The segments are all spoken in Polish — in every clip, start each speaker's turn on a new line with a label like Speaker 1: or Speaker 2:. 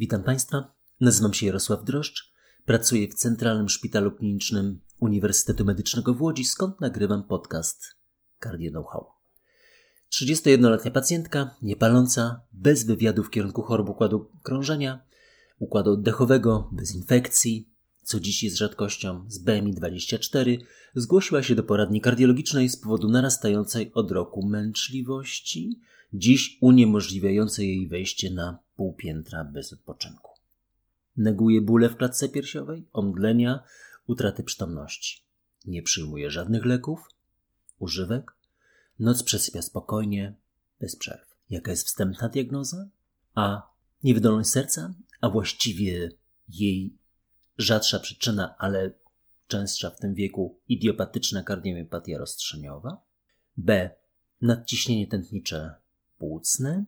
Speaker 1: Witam Państwa, nazywam się Jarosław Droszcz, pracuję w Centralnym Szpitalu Klinicznym Uniwersytetu Medycznego w Łodzi, skąd nagrywam podcast Cardio Know-how. 31-letnia pacjentka, niepaląca, bez wywiadu w kierunku chorób układu krążenia, układu oddechowego, bez infekcji, co dziś jest rzadkością, z BMI 24, zgłosiła się do poradni kardiologicznej z powodu narastającej od roku męczliwości, dziś uniemożliwiającej jej wejście na pół piętra bez odpoczynku. Neguje bóle w klatce piersiowej, omdlenia, utraty przytomności. Nie przyjmuje żadnych leków, używek. Noc przesypia spokojnie, bez przerw. Jaka jest wstępna diagnoza? A niewydolność serca, a właściwie jej rzadsza przyczyna, ale częstsza w tym wieku idiopatyczna kardiomiopatia rozstrzeniowa. B. Nadciśnienie tętnicze płucne.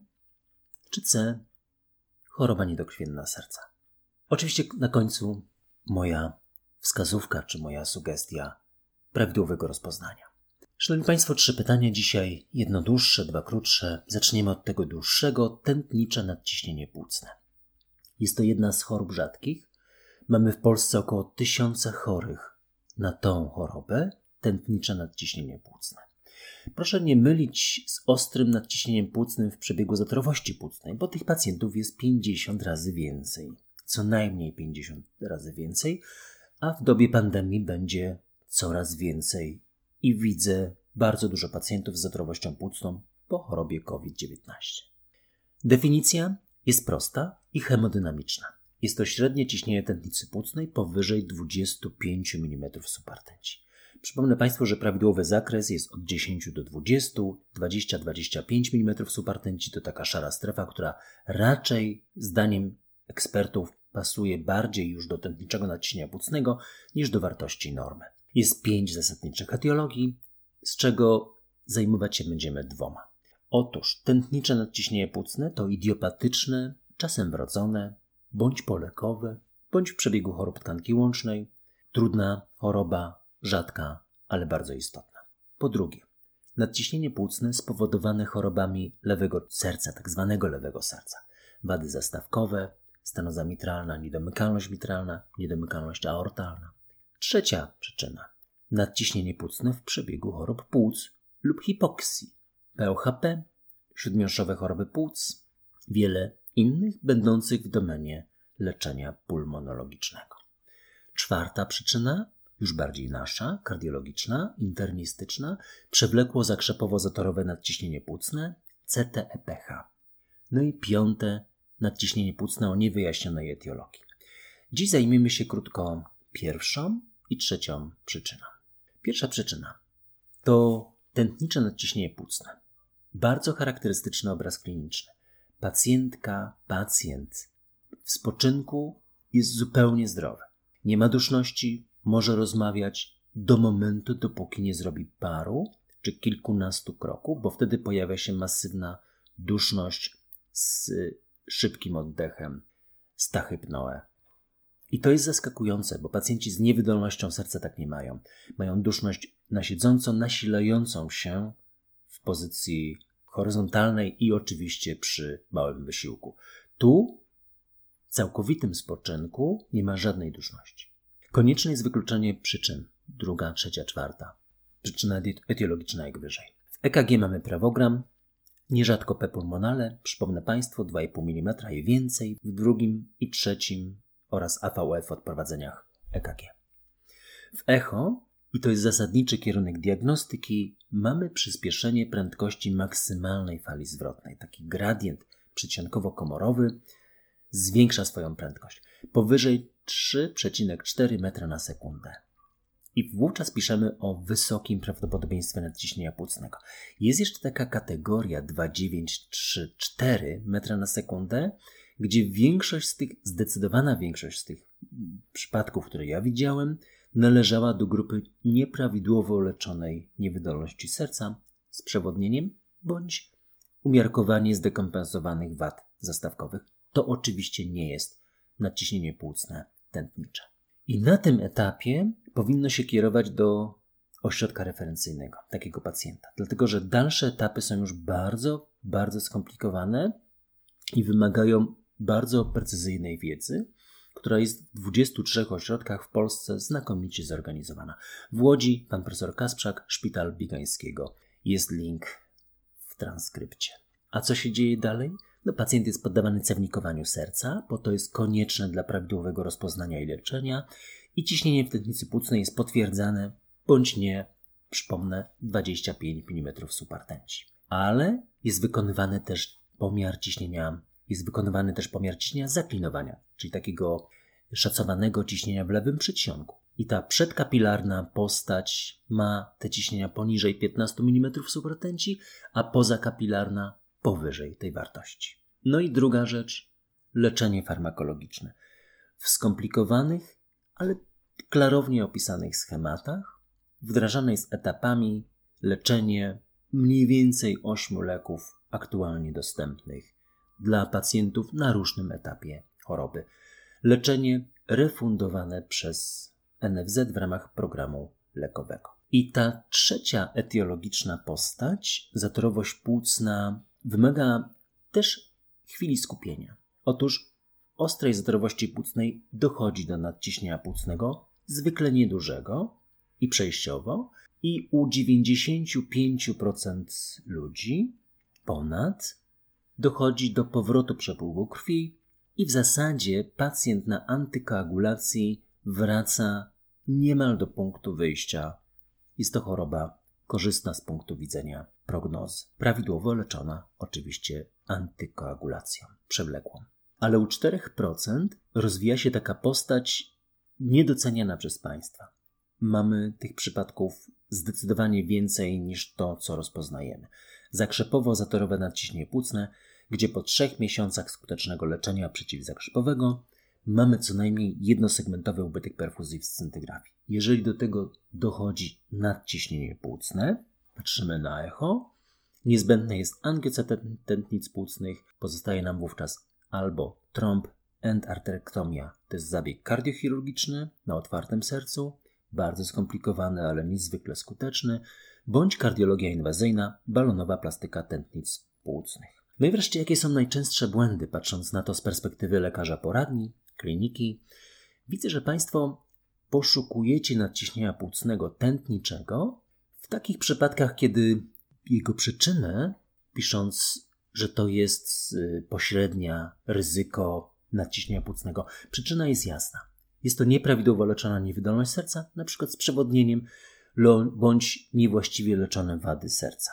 Speaker 1: Czy C choroba niedokrwienna serca. Oczywiście na końcu moja wskazówka czy moja sugestia prawidłowego rozpoznania. Szanowni Państwo, trzy pytania dzisiaj, jedno dłuższe, dwa krótsze. Zaczniemy od tego dłuższego, tętnicze nadciśnienie płucne. Jest to jedna z chorób rzadkich. Mamy w Polsce około tysiąca chorych na tą chorobę, tętnicze nadciśnienie płucne. Proszę nie mylić z ostrym nadciśnieniem płucnym w przebiegu zatorowości płucnej, bo tych pacjentów jest 50 razy więcej. Co najmniej 50 razy więcej, a w dobie pandemii będzie coraz więcej. I widzę bardzo dużo pacjentów z zatorowością płucną po chorobie COVID-19. Definicja jest prosta i hemodynamiczna. Jest to średnie ciśnienie tętnicy płucnej powyżej 25 mm subartenci. Przypomnę Państwu, że prawidłowy zakres jest od 10 do 20, 20-25 mm subartenci to taka szara strefa, która raczej zdaniem ekspertów pasuje bardziej już do tętniczego nadciśnienia płucnego niż do wartości normy. Jest pięć zasadniczych etiologii, z czego zajmować się będziemy dwoma. Otóż tętnicze nadciśnienie płucne to idiopatyczne, czasem wrodzone, bądź polekowe, bądź w przebiegu chorób tkanki łącznej, trudna choroba rzadka, ale bardzo istotna. Po drugie, nadciśnienie płucne spowodowane chorobami lewego serca, tak zwanego lewego serca. Wady zastawkowe, stenoza mitralna, niedomykalność mitralna, niedomykalność aortalna. Trzecia przyczyna. Nadciśnienie płucne w przebiegu chorób płuc lub hipoksji. POHP, śródmiąższowe choroby płuc, wiele innych będących w domenie leczenia pulmonologicznego. Czwarta przyczyna już bardziej nasza, kardiologiczna, internistyczna, przewlekło zakrzepowo-zatorowe nadciśnienie płucne, CTEPH. No i piąte, nadciśnienie płucne o niewyjaśnionej etiologii. Dziś zajmiemy się krótko pierwszą i trzecią przyczyną. Pierwsza przyczyna to tętnicze nadciśnienie płucne. Bardzo charakterystyczny obraz kliniczny. Pacjentka, pacjent w spoczynku jest zupełnie zdrowy. Nie ma duszności, może rozmawiać do momentu, dopóki nie zrobi paru czy kilkunastu kroków, bo wtedy pojawia się masywna duszność z szybkim oddechem, stachypnoe. I to jest zaskakujące, bo pacjenci z niewydolnością serca tak nie mają. Mają duszność na siedząco, nasilającą się w pozycji horyzontalnej i oczywiście przy małym wysiłku. Tu, w całkowitym spoczynku, nie ma żadnej duszności. Konieczne jest wykluczenie przyczyn. Druga, trzecia, czwarta. Przyczyna etiologiczna jak wyżej. W EKG mamy prawogram, nierzadko P pulmonale, przypomnę Państwu 2,5 mm i więcej w drugim i trzecim oraz AVF odprowadzeniach EKG. W echo, i to jest zasadniczy kierunek diagnostyki, mamy przyspieszenie prędkości maksymalnej fali zwrotnej. Taki gradient przedsionkowo-komorowy zwiększa swoją prędkość. Powyżej 3,4 metra na sekundę. I wówczas piszemy o wysokim prawdopodobieństwie nadciśnienia płucnego. Jest jeszcze taka kategoria 2,934 metra na sekundę, gdzie większość z tych, zdecydowana większość z tych przypadków, które ja widziałem, należała do grupy nieprawidłowo leczonej niewydolności serca z przewodnieniem bądź umiarkowanie zdekompensowanych wad zastawkowych. To oczywiście nie jest nadciśnienie płucne tętnicze. I na tym etapie powinno się kierować do ośrodka referencyjnego takiego pacjenta, dlatego że dalsze etapy są już bardzo, bardzo skomplikowane i wymagają bardzo precyzyjnej wiedzy, która jest w 23 ośrodkach w Polsce znakomicie zorganizowana. W Łodzi pan profesor Kasprzak, Szpital Bigańskiego. Jest link w transkrypcie. A co się dzieje dalej? No, pacjent jest poddawany cewnikowaniu serca, bo to jest konieczne dla prawidłowego rozpoznania i leczenia i ciśnienie w tętnicy płucnej jest potwierdzane bądź nie, przypomnę, 25 mm supartenci. Ale jest wykonywany też pomiar ciśnienia, jest wykonywany też pomiar ciśnienia zaklinowania, czyli takiego szacowanego ciśnienia w lewym przedsionku. I ta przedkapilarna postać ma te ciśnienia poniżej 15 mm supratenci, a pozakapilarna powyżej tej wartości. No i druga rzecz, leczenie farmakologiczne. W skomplikowanych, ale klarownie opisanych schematach wdrażane jest etapami leczenie mniej więcej ośmiu leków aktualnie dostępnych dla pacjentów na różnym etapie choroby. Leczenie refundowane przez NFZ w ramach programu lekowego. I ta trzecia etiologiczna postać, zatorowość płucna, wymaga też chwili skupienia. Otóż w ostrej zatorowości płucnej dochodzi do nadciśnienia płucnego, zwykle niedużego i przejściowo, i u 95% ludzi ponad dochodzi do powrotu przepływu krwi i w zasadzie pacjent na antykoagulacji wraca niemal do punktu wyjścia. Jest to choroba korzystna z punktu widzenia prognozy. Prawidłowo leczona oczywiście antykoagulacją przewlekłą. Ale u 4% rozwija się taka postać niedoceniana przez państwa. Mamy tych przypadków zdecydowanie więcej niż to, co rozpoznajemy. Zakrzepowo-zatorowe nadciśnienie płucne, gdzie po trzech miesiącach skutecznego leczenia przeciwzakrzepowego mamy co najmniej jednosegmentowy ubytek perfuzji w scintygrafii. Jeżeli do tego dochodzi nadciśnienie płucne, patrzymy na echo, niezbędne jest angiocetet tętnic płucnych, pozostaje nam wówczas albo trąb endarterektomia, to jest zabieg kardiochirurgiczny na otwartym sercu, bardzo skomplikowany, ale niezwykle skuteczny, bądź kardiologia inwazyjna, balonowa plastyka tętnic płucnych. No i wreszcie, jakie są najczęstsze błędy, patrząc na to z perspektywy lekarza poradni, kliniki? Widzę, że Państwo poszukujecie nadciśnienia płucnego tętniczego w takich przypadkach, kiedy jego przyczynę, pisząc, że to jest y, pośrednia ryzyko nadciśnienia płucnego, przyczyna jest jasna. Jest to nieprawidłowo leczona niewydolność serca, np. z przewodnieniem bądź niewłaściwie leczone wady serca.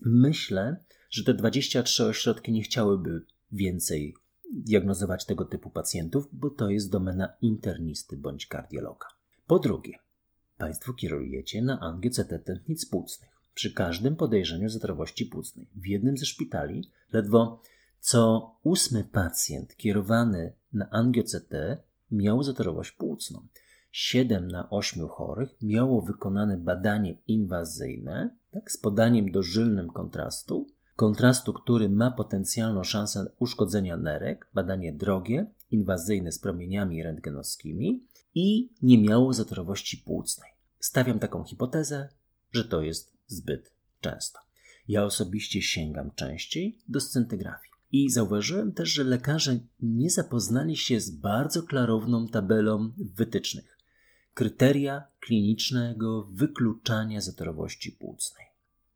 Speaker 1: Myślę, że te 23 ośrodki nie chciałyby więcej diagnozować tego typu pacjentów, bo to jest domena internisty bądź kardiologa. Po drugie, Państwo kierujecie na angiocetet tętnic płucnych przy każdym podejrzeniu zatorowości płucnej. W jednym ze szpitali ledwo co ósmy pacjent kierowany na angio-CT miał zatorowość płucną. 7 na 8 chorych miało wykonane badanie inwazyjne tak, z podaniem dożylnym kontrastu, kontrastu, który ma potencjalną szansę uszkodzenia nerek, badanie drogie, inwazyjne z promieniami rentgenowskimi i nie miało zatorowości płucnej. Stawiam taką hipotezę, że to jest zbyt często. Ja osobiście sięgam częściej do scintygrafii. I zauważyłem też, że lekarze nie zapoznali się z bardzo klarowną tabelą wytycznych. Kryteria klinicznego wykluczania zatorowości płucnej.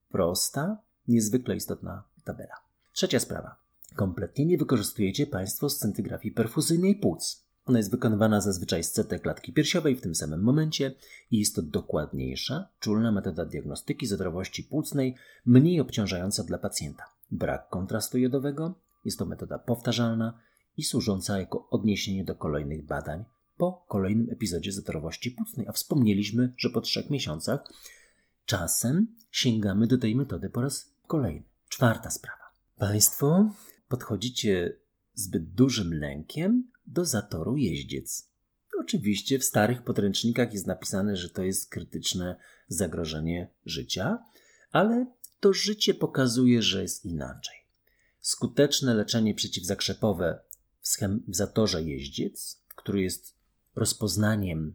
Speaker 1: Prosta, niezwykle istotna tabela. Trzecia sprawa. Kompletnie nie wykorzystujecie Państwo scintygrafii perfuzyjnej płuc. Ona jest wykonywana zazwyczaj z CT klatki piersiowej w tym samym momencie i jest to dokładniejsza, czulna metoda diagnostyki zatorowości płucnej, mniej obciążająca dla pacjenta. Brak kontrastu jodowego jest to metoda powtarzalna i służąca jako odniesienie do kolejnych badań po kolejnym epizodzie zatorowości płucnej, a wspomnieliśmy, że po trzech miesiącach czasem sięgamy do tej metody po raz kolejny. Czwarta sprawa. Państwo podchodzicie zbyt dużym lękiem do zatoru jeździec. Oczywiście w starych podręcznikach jest napisane, że to jest krytyczne zagrożenie życia, ale to życie pokazuje, że jest inaczej. Skuteczne leczenie przeciwzakrzepowe w, zatorze jeździec, który jest rozpoznaniem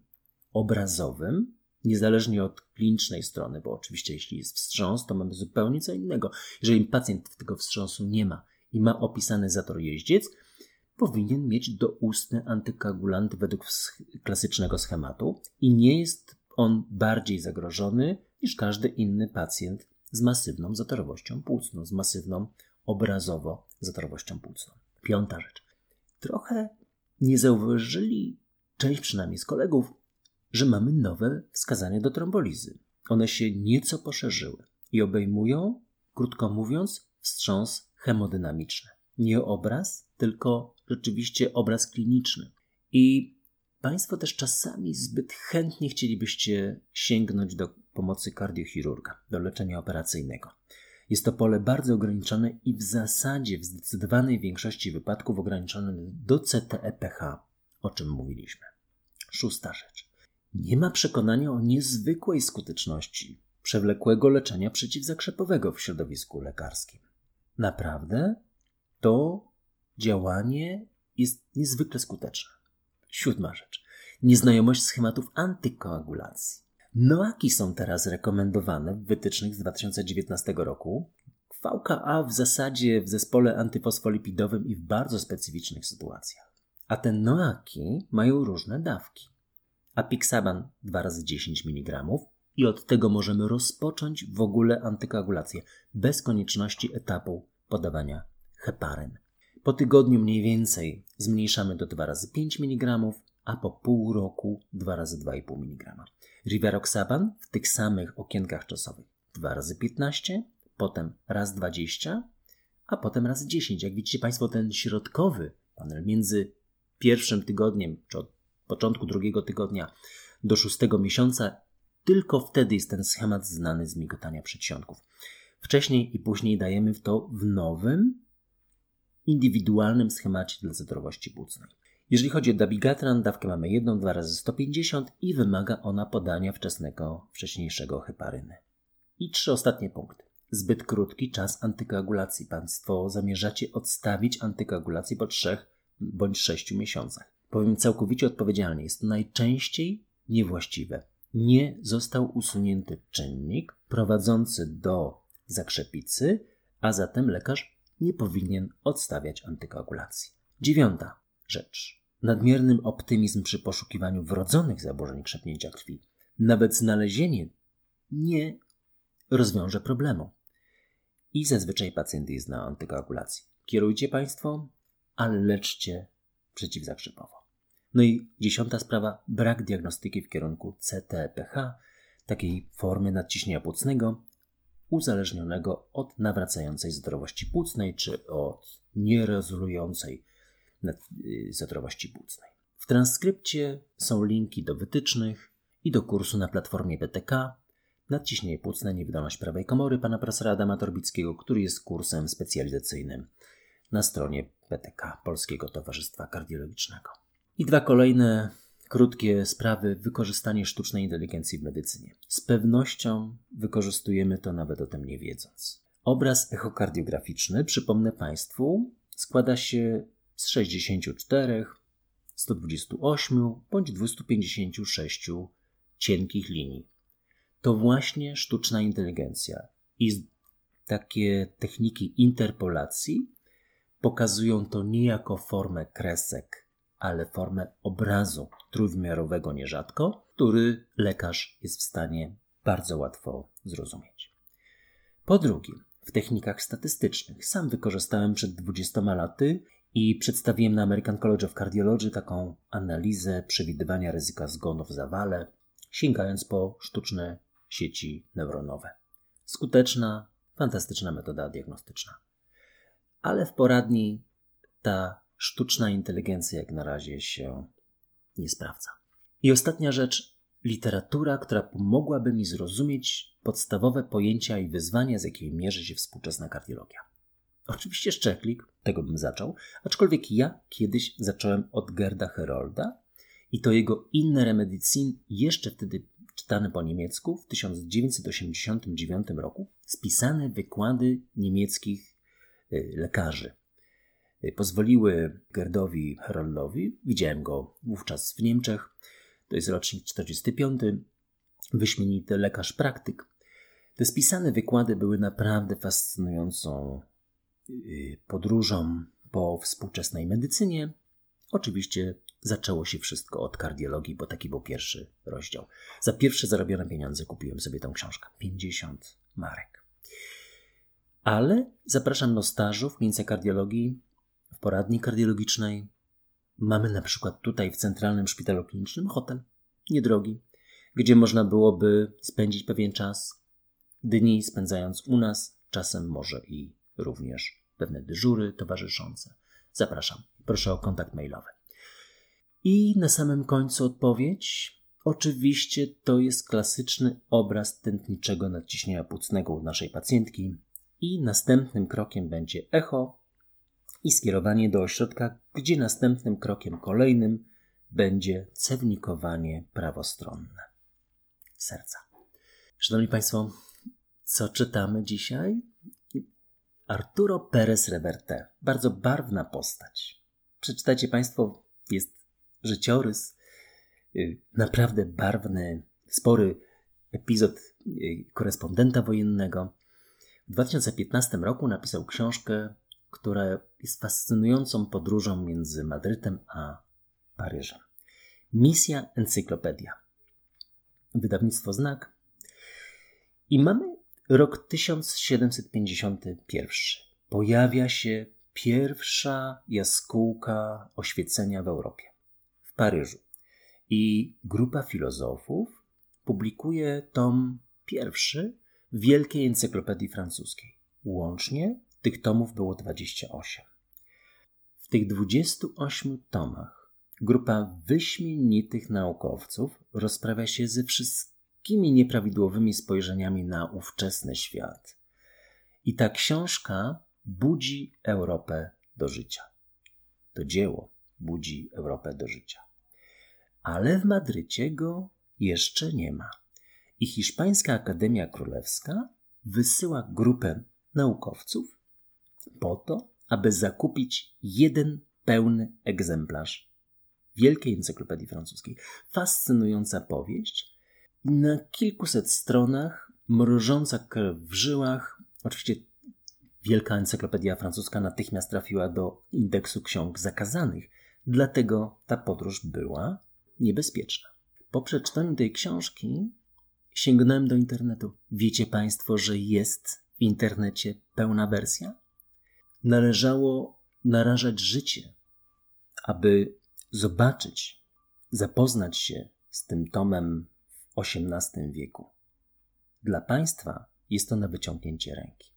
Speaker 1: obrazowym, niezależnie od klinicznej strony, bo oczywiście jeśli jest wstrząs, to mamy zupełnie co innego. Jeżeli pacjent tego wstrząsu nie ma i ma opisany zator jeździec, powinien mieć doustny antykoagulant według klasycznego schematu i nie jest on bardziej zagrożony niż każdy inny pacjent z masywną zatorowością płucną, z masywną obrazowo zatorowością płucną. Piąta rzecz. Trochę nie zauważyli, część przynajmniej z kolegów, że mamy nowe wskazania do trombolizy. One się nieco poszerzyły i obejmują, krótko mówiąc, wstrząs hemodynamiczny. Nie obraz, tylko rzeczywiście obraz kliniczny. I Państwo też czasami zbyt chętnie chcielibyście sięgnąć do pomocy kardiochirurga, do leczenia operacyjnego. Jest to pole bardzo ograniczone i w zasadzie w zdecydowanej większości wypadków ograniczone do CTEPH, o czym mówiliśmy. Szósta rzecz. Nie ma przekonania o niezwykłej skuteczności przewlekłego leczenia przeciwzakrzepowego w środowisku lekarskim. Naprawdę to działanie jest niezwykle skuteczne. Siódma rzecz. Nieznajomość schematów antykoagulacji. Noaki są teraz rekomendowane w wytycznych z 2019 roku. VKA w zasadzie w zespole antyfosfolipidowym i w bardzo specyficznych sytuacjach. A te noaki mają różne dawki. Apixaban 2 razy 10 mg i od tego możemy rozpocząć w ogóle antykoagulację bez konieczności etapu podawania heparyn. Po tygodniu mniej więcej zmniejszamy do 2 razy 5 mg, a po pół roku 2 razy 2,5 mg. Rivaroxaban w tych samych okienkach czasowych 2 razy 15, potem raz 20, a potem raz 10. Jak widzicie Państwo, ten środkowy panel między pierwszym tygodniem, czy od początku drugiego tygodnia do szóstego miesiąca, tylko wtedy jest ten schemat znany z migotania przedsionków. Wcześniej i później dajemy w to w nowym, indywidualnym schemacie dla zdrowości płucnej. Jeżeli chodzi o dabigatran, dawkę mamy 1, 2 razy 150 i wymaga ona podania wczesnego, wcześniejszego heparyny. I trzy ostatnie punkty. Zbyt krótki czas antykoagulacji. Państwo zamierzacie odstawić antykoagulację po 3 bądź 6 miesiącach. Powiem całkowicie odpowiedzialnie, jest to najczęściej niewłaściwe. Nie został usunięty czynnik prowadzący do zakrzepicy, a zatem lekarz nie powinien odstawiać antykoagulacji. Dziewiąta rzecz. Nadmiernym optymizm przy poszukiwaniu wrodzonych zaburzeń krzepnięcia krwi. Nawet znalezienie nie rozwiąże problemu. I zazwyczaj pacjent jest na antykoagulacji. Kierujcie Państwo, ale leczcie przeciwzakrzepowo. No i dziesiąta sprawa, brak diagnostyki w kierunku CTPH, takiej formy nadciśnienia płucnego, uzależnionego od nawracającej zdrowości płucnej czy od nierezolującej y, zdrowości płucnej. W transkrypcie są linki do wytycznych i do kursu na platformie BTK Nadciśnienie płucne, niewydolność prawej komory pana profesora Adama Torbickiego, który jest kursem specjalizacyjnym na stronie PTK Polskiego Towarzystwa Kardiologicznego. I dwa kolejne krótkie sprawy wykorzystanie sztucznej inteligencji w medycynie. Z pewnością wykorzystujemy to nawet o tym nie wiedząc. Obraz echokardiograficzny, przypomnę Państwu, składa się z 64, 128 bądź 256 cienkich linii. To właśnie sztuczna inteligencja i takie techniki interpolacji pokazują to nie jako formę kresek, ale formę obrazu trójwymiarowego nierzadko, który lekarz jest w stanie bardzo łatwo zrozumieć. Po drugie, w technikach statystycznych sam wykorzystałem przed 20 laty i przedstawiłem na American College of Cardiology taką analizę przewidywania ryzyka zgonu w zawale, sięgając po sztuczne sieci neuronowe. Skuteczna, fantastyczna metoda diagnostyczna ale w poradni ta sztuczna inteligencja jak na razie się nie sprawdza. I ostatnia rzecz, literatura, która pomogłaby mi zrozumieć podstawowe pojęcia i wyzwania, z jakimi mierzy się współczesna kardiologia. Oczywiście Szczeklik, tego bym zaczął, aczkolwiek ja kiedyś zacząłem od Gerda Herolda i to jego Innere Medizin, jeszcze wtedy czytane po niemiecku w 1989 roku, spisane wykłady niemieckich Y, lekarzy. Y, pozwoliły Gerdowi Heroldowi, widziałem go wówczas w Niemczech, to jest rocznik 45, wyśmienity lekarz praktyk. Te spisane wykłady były naprawdę fascynującą y, podróżą po współczesnej medycynie. Oczywiście zaczęło się wszystko od kardiologii, bo taki był pierwszy rozdział. Za pierwsze zarobione pieniądze kupiłem sobie tą książkę. 50 marek. Ale zapraszam do stażu w klinice kardiologii, w poradni kardiologicznej. Mamy na przykład tutaj w Centralnym Szpitalu Klinicznym hotel, niedrogi, gdzie można byłoby spędzić pewien czas, dni spędzając u nas, czasem może i również pewne dyżury towarzyszące. Zapraszam. Proszę o kontakt mailowy. I na samym końcu odpowiedź. Oczywiście to jest klasyczny obraz tętniczego nadciśnienia płucnego u naszej pacjentki i następnym krokiem będzie echo i skierowanie do ośrodka, gdzie następnym krokiem kolejnym będzie cewnikowanie prawostronne serca. Szanowni Państwo, co czytamy dzisiaj? Arturo Perez Reverte. Bardzo barwna postać. Przeczytajcie Państwo, jest życiorys, y, naprawdę barwny, spory epizod y, korespondenta wojennego. W 2015 roku napisał książkę, która jest fascynującą podróżą między Madrytem a Paryżem. Misja Encyklopedia. Wydawnictwo Znak. I mamy rok 1751. Pojawia się pierwsza jaskółka oświecenia w Europie, w Paryżu. I grupa filozofów publikuje tom pierwszy Wielkiej Encyklopedii Francuskiej. Łącznie tych tomów było 28. W tych 28 tomach grupa wyśmienitych naukowców rozprawia się ze wszystkimi nieprawidłowymi spojrzeniami na ówczesny świat. I ta książka budzi Europę do życia. To dzieło budzi Europę do życia. Ale w Madrycie go jeszcze nie ma. I Hiszpańska Akademia Królewska wysyła grupę naukowców po to, aby zakupić jeden pełny egzemplarz Wielkiej Encyklopedii Francuskiej. Fascynująca powieść. Na kilkuset stronach, mrożąca krew w żyłach. Oczywiście Wielka Encyklopedia Francuska natychmiast trafiła do indeksu ksiąg zakazanych, dlatego ta podróż była niebezpieczna. Po przeczytaniu tej książki sięgnąłem do internetu. Wiecie Państwo, że jest w internecie pełna wersja? Należało narażać życie, aby zobaczyć, zapoznać się z tym tomem w XVIII wieku. Dla Państwa jest to na wyciągnięcie ręki.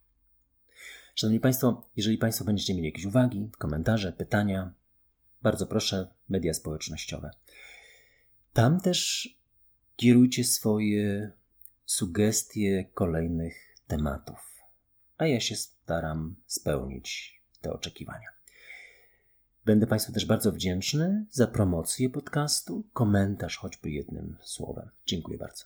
Speaker 1: Szanowni Państwo, jeżeli Państwo będziecie mieli jakieś uwagi, komentarze, pytania, bardzo proszę, media społecznościowe. Tam też kierujcie swoje sugestie kolejnych tematów, a ja się staram spełnić te oczekiwania. Będę Państwu też bardzo wdzięczny za promocję podcastu, komentarz choćby jednym słowem. Dziękuję bardzo.